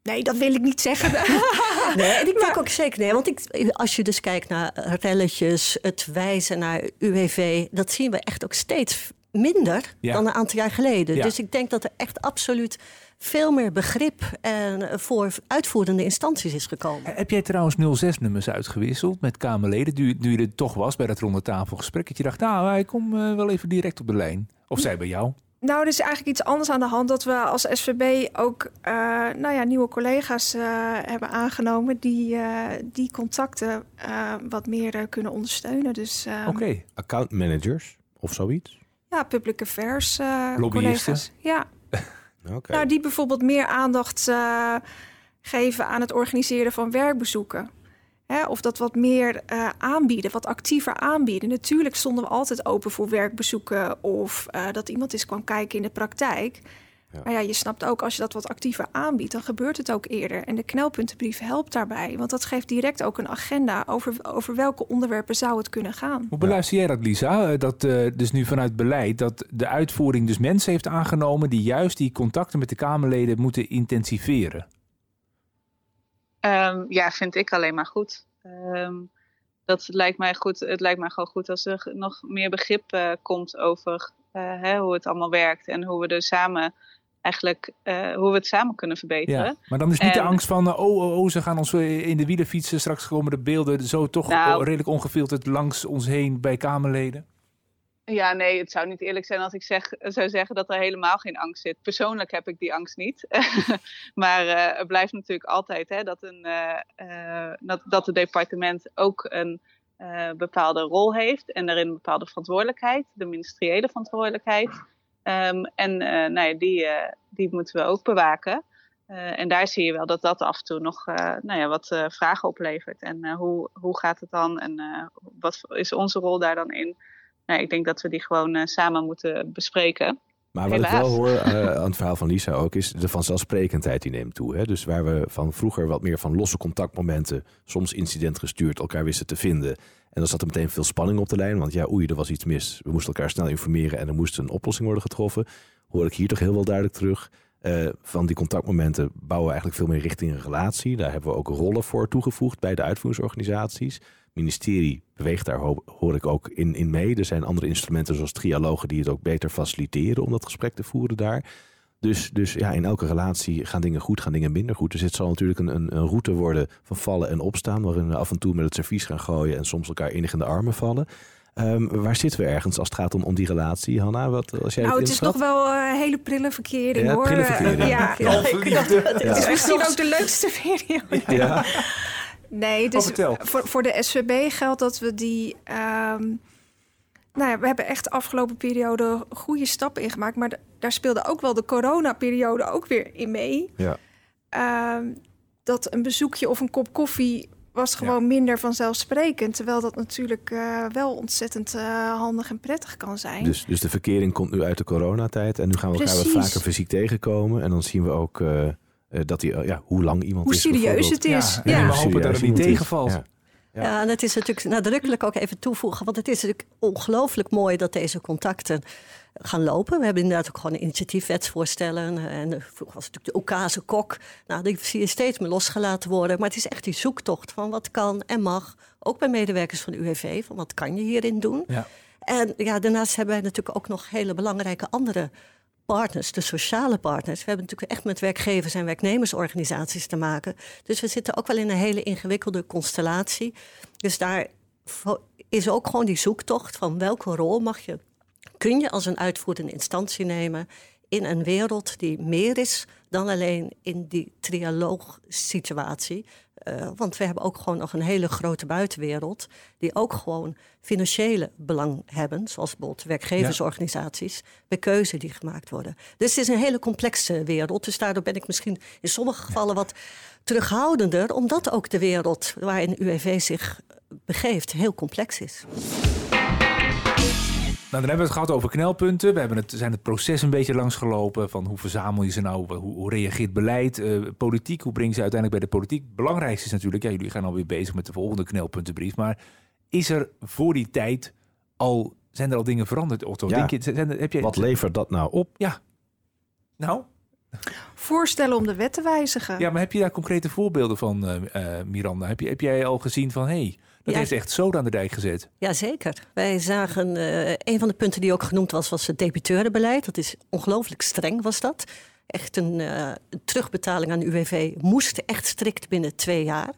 nee, dat wil ik niet zeggen. nee, en ik denk ook zeker nee. Want ik, als je dus kijkt naar relletjes, het wijzen naar UWV... dat zien we echt ook steeds minder Ja. dan een aantal jaar geleden. Ja. Dus ik denk dat er echt absoluut veel meer begrip en voor uitvoerende instanties is gekomen. Heb jij trouwens 06-nummers uitgewisseld met Kamerleden, nu, nu je er toch was bij dat ronde tafelgesprek? Dat je dacht, nou, ik kom eh, wel even direct op de lijn. Of zij bij jou? Nou, er is eigenlijk iets anders aan de hand. Dat we als SVB ook eh, nou ja, nieuwe collega's eh, hebben aangenomen... die eh, die contacten eh, wat meer eh, kunnen ondersteunen. Dus eh, Oké. Account managers of zoiets? Ja, public affairs eh Lobbyisten? collega's. Ja, Oké. nou, die bijvoorbeeld meer aandacht eh, geven aan het organiseren van werkbezoeken. Hè, of dat wat meer eh, aanbieden, wat actiever aanbieden. Natuurlijk stonden we altijd open voor werkbezoeken of eh, dat iemand eens kwam kijken in de praktijk. Ja. Maar ja, je snapt ook als je dat wat actiever aanbiedt, dan gebeurt het ook eerder. En de knelpuntenbrief helpt daarbij, want dat geeft direct ook een agenda over, over welke onderwerpen zou het kunnen gaan. Hoe beluister jij dat, Lisa? Eh, Dat eh, dus nu vanuit beleid dat de uitvoering dus mensen heeft aangenomen die juist die contacten met de Kamerleden moeten intensiveren. Ehm, ja, vind ik alleen maar goed. Ehm, dat lijkt mij goed. Het lijkt mij gewoon goed als er nog meer begrip eh, komt over eh, hè, hoe het allemaal werkt en hoe we er samen eigenlijk eh, hoe we het samen kunnen verbeteren. Ja. Maar dan is niet de angst van, eh, oh, oh, oh, ze gaan ons eh, in de wielen fietsen. Straks komen de beelden zo toch Nou. eh, redelijk ongefilterd langs ons heen bij Kamerleden. Ja, nee, het zou niet eerlijk zijn als ik zeg, zou zeggen dat er helemaal geen angst zit. Persoonlijk heb ik die angst niet. maar het blijft natuurlijk altijd hè, dat, een, dat, dat het departement ook een bepaalde rol heeft en daarin een bepaalde verantwoordelijkheid, de ministeriële verantwoordelijkheid. Ehm, en eh, nou ja, die, eh, die moeten we ook bewaken. Eh, en daar zie je wel dat dat af en toe nog eh, nou ja, wat vragen oplevert. En hoe, hoe gaat het dan en wat is onze rol daar dan in? Nou, ik denk dat we die gewoon samen moeten bespreken. Maar wat ik wel hoor eh, aan het verhaal van Lisa ook is de vanzelfsprekendheid die neemt toe. Hè? Dus waar we van vroeger wat meer van losse contactmomenten, soms incident gestuurd, elkaar wisten te vinden. En dan zat er meteen veel spanning op de lijn, want ja, oei, er was iets mis. We moesten elkaar snel informeren en er moest een oplossing worden getroffen. Hoor ik hier toch heel wel duidelijk terug. Eh, van die contactmomenten bouwen we eigenlijk veel meer richting een relatie. Daar hebben we ook rollen voor toegevoegd bij de uitvoeringsorganisaties. Het ministerie beweegt daar, ho- hoor ik ook, in, in mee. Er zijn andere instrumenten zoals trialogen die het ook beter faciliteren om dat gesprek te voeren daar. Dus, dus ja, in elke relatie gaan dingen goed, gaan dingen minder goed. Dus het zal natuurlijk een, een, een route worden van vallen en opstaan, waarin we af en toe met het servies gaan gooien en soms elkaar enig in de armen vallen. Ehm, waar zitten we ergens als het gaat om, om die relatie, Hanna? Wat, als jij Nou, het het is nog wel een hele prille verkering Ja, hoor. prille verkering. Ja, Ja, ik dacht, het Het is is misschien ook de leukste periode. Ja, Nee, dus Oh, voor, voor de SVB geldt dat we die. ehm, nou ja, we hebben echt de afgelopen periode goede stappen ingemaakt. Maar da- daar speelde ook wel de coronaperiode ook weer in mee. ja. Ehm, dat een bezoekje of een kop koffie was gewoon minder vanzelfsprekend. Terwijl dat natuurlijk eh, wel ontzettend eh, handig en prettig kan zijn. Dus, dus de verkering komt nu uit de coronatijd en nu gaan we elkaar wat vaker fysiek tegenkomen. En dan zien we ook eh, eh, dat die, ja, hoe lang iemand Hoe is. serieus bijvoorbeeld. het is. Ja, Ja, en we hopen dat het niet tegenvalt. Ja. Ja. Ja, en het is natuurlijk nadrukkelijk ook even toevoegen, want het is natuurlijk ongelooflijk mooi dat deze contacten gaan lopen. We hebben inderdaad ook gewoon initiatiefwetsvoorstellen. En vroeger was het natuurlijk de Okase kok. Nou, die zie je steeds meer losgelaten worden. Maar het is echt die zoektocht van wat kan en mag. Ook bij medewerkers van de UWV, van wat kan je hierin doen. Ja. En ja, daarnaast hebben wij natuurlijk ook nog hele belangrijke andere partners, de sociale partners. We hebben natuurlijk echt met werkgevers en werknemersorganisaties te maken. Dus we zitten ook wel in een hele ingewikkelde constellatie. Dus daar is ook gewoon die zoektocht van welke rol mag je, kun je als een uitvoerende instantie nemen in een wereld die meer is dan alleen in die trialoogsituatie. Eh, want we hebben ook gewoon nog een hele grote buitenwereld die ook gewoon financiële belang hebben, zoals bijvoorbeeld werkgeversorganisaties, bij keuze die gemaakt worden. Dus het is een hele complexe wereld. Dus daardoor ben ik misschien in sommige gevallen wat terughoudender, omdat ook de wereld waarin UWV zich begeeft heel complex is. Nou, dan hebben we het gehad over knelpunten. We hebben het, zijn het proces een beetje langsgelopen. Van hoe verzamel je ze nou? Hoe, hoe reageert beleid? eh, politiek, hoe breng je ze uiteindelijk bij de politiek? Het belangrijkste is natuurlijk, ja, jullie gaan alweer bezig met de volgende knelpuntenbrief. Maar is er voor die tijd al, zijn er al dingen veranderd, Otto? Ja. Denk je, zijn er- heb je, Wat levert dat nou op? Ja. Nou, Voorstellen om de wet te wijzigen. ja, maar heb je daar concrete voorbeelden van, eh, eh, Miranda? Heb, je, heb jij al gezien van, hé, hey, Dat Ja. heeft echt zoden aan de dijk gezet. Jazeker. Wij zagen, eh, een van de punten die ook genoemd was, was het debiteurenbeleid. Dat is ongelooflijk streng, was dat. Echt een, eh, een terugbetaling aan de UWV moest echt strikt binnen twee jaar.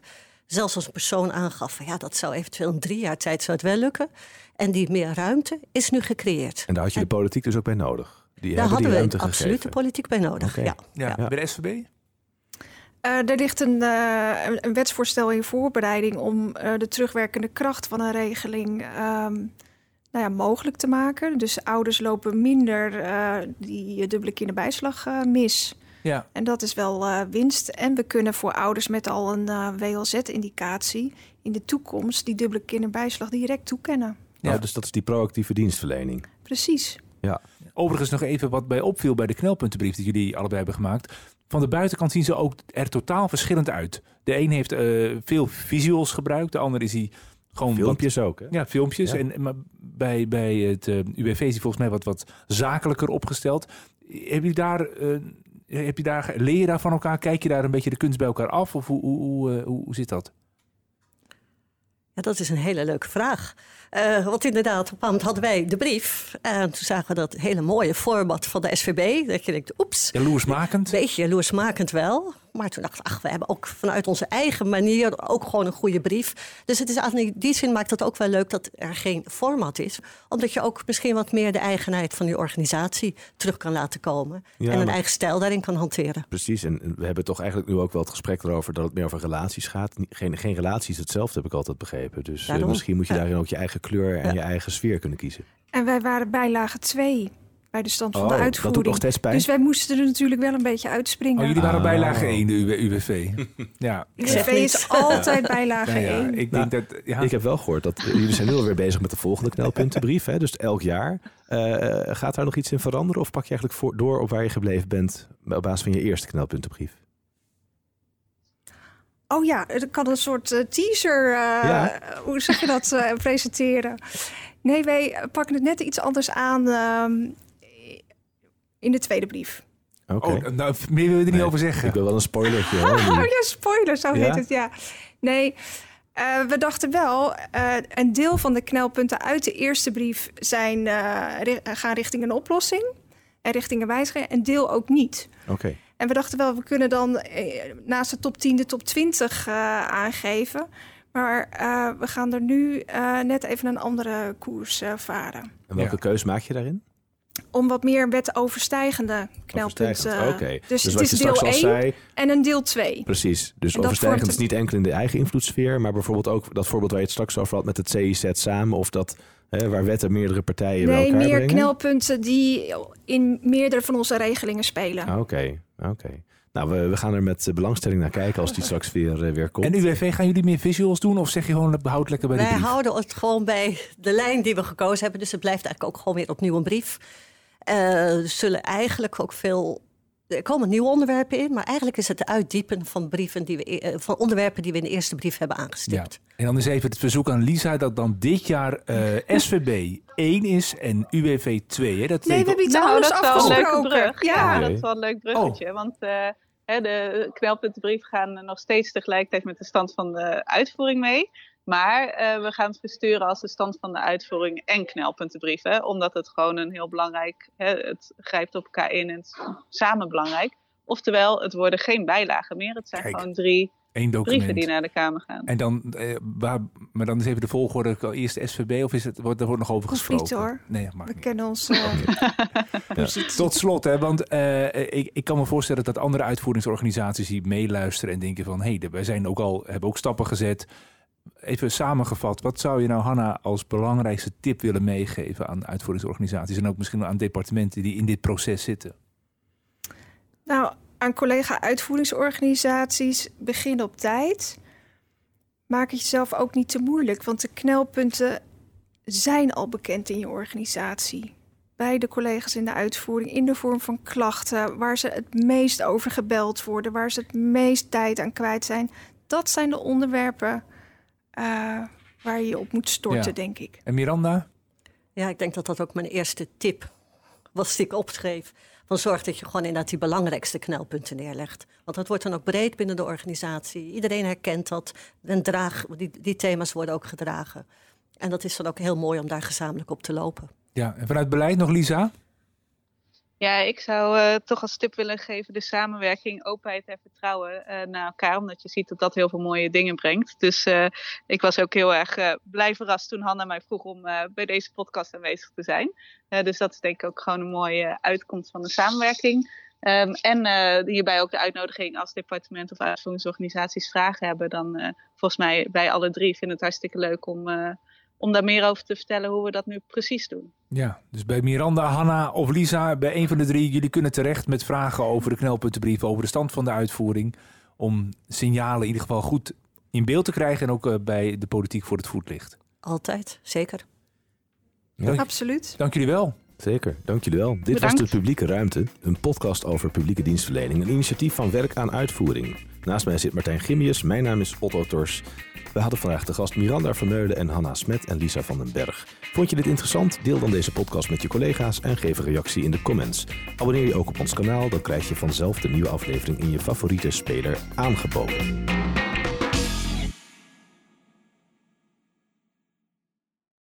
Zelfs als een persoon aangaf, van, ja, dat zou eventueel in drie jaar tijd zou het wel lukken. En die meer ruimte is nu gecreëerd. En daar had je de politiek dus ook bij nodig. Die Daar hadden die we absoluut de politiek bij nodig. Ja. Ja, Ja. Bij de SVB? Eh, er ligt een, eh, een- wetsvoorstel in voorbereiding om eh, de terugwerkende kracht van een regeling ehm, nou ja, mogelijk te maken. Dus ouders lopen minder eh, die dubbele kinderbijslag eh, mis. Ja. En dat is wel eh, winst. En we kunnen voor ouders met al een eh, WLZ-indicatie in de toekomst die dubbele kinderbijslag direct toekennen. Ja. Nou, dus dat is die proactieve dienstverlening. Precies. Overigens nog even wat bij opviel bij de knelpuntenbrief die jullie allebei hebben gemaakt. Van de buitenkant zien ze ook er totaal verschillend uit. De een heeft eh, veel visuals gebruikt, de ander is hij gewoon wat- Filmpjes ook, hè? Ja, filmpjes. Ja. En, maar bij, bij het eh, UWV is hij volgens mij wat, wat zakelijker opgesteld. Heb je daar, eh, heb je daar, leer je daar van elkaar? Kijk je daar een beetje de kunst bij elkaar af? Of hoe, hoe, hoe, hoe, hoe zit dat? Ja, dat is een hele leuke vraag. Eh, want inderdaad, op een hadden wij de brief. En toen zagen we dat hele mooie format van de SVB. Dat je denkt, oeps, Jaloersmakend? beetje jaloersmakend wel. Maar toen dacht ik, ach, we hebben ook vanuit onze eigen manier ook gewoon een goede brief. Dus het is eigenlijk, in die zin maakt het ook wel leuk dat er geen format is. Omdat je ook misschien wat meer de eigenheid van die organisatie terug kan laten komen. Ja, en een maar- eigen stijl daarin kan hanteren. Precies, en we hebben toch eigenlijk nu ook wel het gesprek erover dat het meer over relaties gaat. Geen, geen relatie is hetzelfde, heb ik altijd begrepen. Dus eh, Daarom. misschien moet je Ja. daarin ook je eigen kleur en Ja. je eigen sfeer kunnen kiezen. En wij waren bijlage 2 bij de stand van Oh, de dat uitvoering. doet nog steeds pijn. Dus wij moesten er natuurlijk wel een beetje uitspringen. Oh, jullie waren Ah. bijlage 1, de UWV. ja. Ik UWV is altijd bijlage ja, 1. ik Nou, denk dat... Ja. Ik heb wel gehoord dat eh, jullie zijn nu alweer bezig met de volgende knelpuntenbrief. Hè? Dus elk jaar. Eh, gaat daar nog iets in veranderen? Of pak je eigenlijk voor, door op waar je gebleven bent op basis van je eerste knelpuntenbrief? Oh ja, er kan een soort eh, teaser, eh, Ja. hoe zeg je dat, eh, presenteren. Nee, wij pakken het net iets anders aan ehm, in de tweede brief. Oké. Oh, nou, meer wil je er niet Nee, over zeggen. Ik wil wel een spoilertje. hoor, Oh ja, spoiler, zo Ja? heet het, ja. Nee, eh, we dachten wel, eh, een deel van de knelpunten uit de eerste brief zijn, eh, ri- gaan richting een oplossing en richting een wijziging, en deel ook niet. Oké. En we dachten wel, we kunnen dan eh, naast de top 10 de top 20 eh, aangeven. Maar eh, we gaan er nu eh, net even een andere koers eh, varen. En welke Ja. keus maak je daarin? Om wat meer wetoverstijgende knelpunten. Overstijgend. Oké. Dus, wat het is je deel straks 1 al zei, en een deel 2. Precies. Dus overstijgend is niet enkel in de eigen invloedssfeer, maar bijvoorbeeld ook dat voorbeeld waar je het straks over had met het CIZ samen, of dat hè, waar wetten meerdere partijen bij Nee, elkaar meer brengen. knelpunten die in meerdere van onze regelingen spelen. Ah, Oké, oké. Nou, we, we gaan er met eh, belangstelling naar kijken als die straks weer, eh, weer komt. En UWV, gaan jullie meer visuals doen? Of zeg je gewoon, behoud lekker bij de Wij brief? houden het gewoon bij de lijn die we gekozen hebben. Dus het blijft eigenlijk ook gewoon weer opnieuw een brief. Eh, er zullen eigenlijk ook veel. Er komen nieuwe onderwerpen in, maar eigenlijk is het het uitdiepen van, brieven die we, eh, van onderwerpen die we in de eerste brief hebben Ja. aangestipt. En dan is even het verzoek aan Lisa dat dan dit jaar eh, SVB 1 is en UWV 2. Hè? Dat Nee, we weet- hebben iets Nou, anders dat is wel een leuke afgesproken. brug. Ja, Oké. dat is wel een leuk bruggetje. Want eh, hè, de knelpuntenbrief gaan nog steeds tegelijkertijd met de stand van de uitvoering mee. Maar eh, we gaan het versturen als de stand van de uitvoering en knelpuntenbrief. Hè, omdat het gewoon een heel belangrijk, hè, het grijpt op elkaar in en het is samen belangrijk. Oftewel, het worden geen bijlagen meer. Het zijn Kijk. gewoon drie één brieven die naar de Kamer gaan. En dan, eh, waar, maar dan is even de volgorde eerst SVB of is het, wordt, er wordt nog over gesproken? niet, hoor. Nee, mag We niet. kennen ons. Tot slot, hè, want eh, ik, ik kan me voorstellen dat andere uitvoeringsorganisaties die meeluisteren en denken van, hé, hey, wij zijn ook al, hebben ook stappen gezet. Even samengevat, wat zou je nou, Hanna, als belangrijkste tip willen meegeven aan uitvoeringsorganisaties en ook misschien aan departementen die in dit proces zitten? Nou, aan collega-uitvoeringsorganisaties, begin op tijd. Maak het jezelf ook niet te moeilijk, want de knelpunten zijn al bekend in je organisatie. Bij de collega's in de uitvoering, in de vorm van klachten, waar ze het meest over gebeld worden, waar ze het meest tijd aan kwijt zijn. Dat zijn de onderwerpen eh, waar je je op moet storten, Ja. denk ik. En Miranda? Ja, ik denk dat dat ook mijn eerste tip was die ik opschreef. Van zorg dat je gewoon inderdaad die belangrijkste knelpunten neerlegt. Want dat wordt dan ook breed binnen de organisatie. Iedereen herkent dat. En draag, die, die thema's worden ook gedragen. En dat is dan ook heel mooi om daar gezamenlijk op te lopen. Ja, en vanuit beleid nog, Lisa? Ja, ik zou uh, toch als tip willen geven de samenwerking, openheid en vertrouwen uh, naar elkaar. Omdat je ziet dat dat heel veel mooie dingen brengt. Dus uh, ik was ook heel erg blij verrast toen Hanna mij vroeg om bij deze podcast aanwezig te zijn. dus dat is denk ik ook gewoon een mooie uitkomst van de samenwerking. Um, en hierbij ook de uitnodiging als departement of uitvoeringsorganisaties vragen hebben. Dan volgens mij wij alle drie vinden het hartstikke leuk om om daar meer over te vertellen hoe we dat nu precies doen. Ja, dus bij Miranda, Hanna of Lisa, bij een van de drie, jullie kunnen terecht met vragen over de knelpuntenbrief, over de stand van de uitvoering, om signalen in ieder geval goed in beeld te krijgen en ook uh, bij de politiek voor het voetlicht. Altijd, zeker. Ja. Absoluut. Dank jullie wel. Zeker, dank jullie wel. Dit was de Publieke Ruimte, een podcast over publieke dienstverlening, een initiatief van Werk aan Uitvoering. Naast mij zit Martijn Gimmius, mijn naam is Otto Tors. We hadden vandaag de gast Miranda Vermeulen en Hanna Smet en Lisa van den Berg. Vond je dit interessant? Deel dan deze podcast met je collega's en geef een reactie in de comments. Abonneer je ook op ons kanaal, dan krijg je vanzelf de nieuwe aflevering in je favoriete speler aangeboden.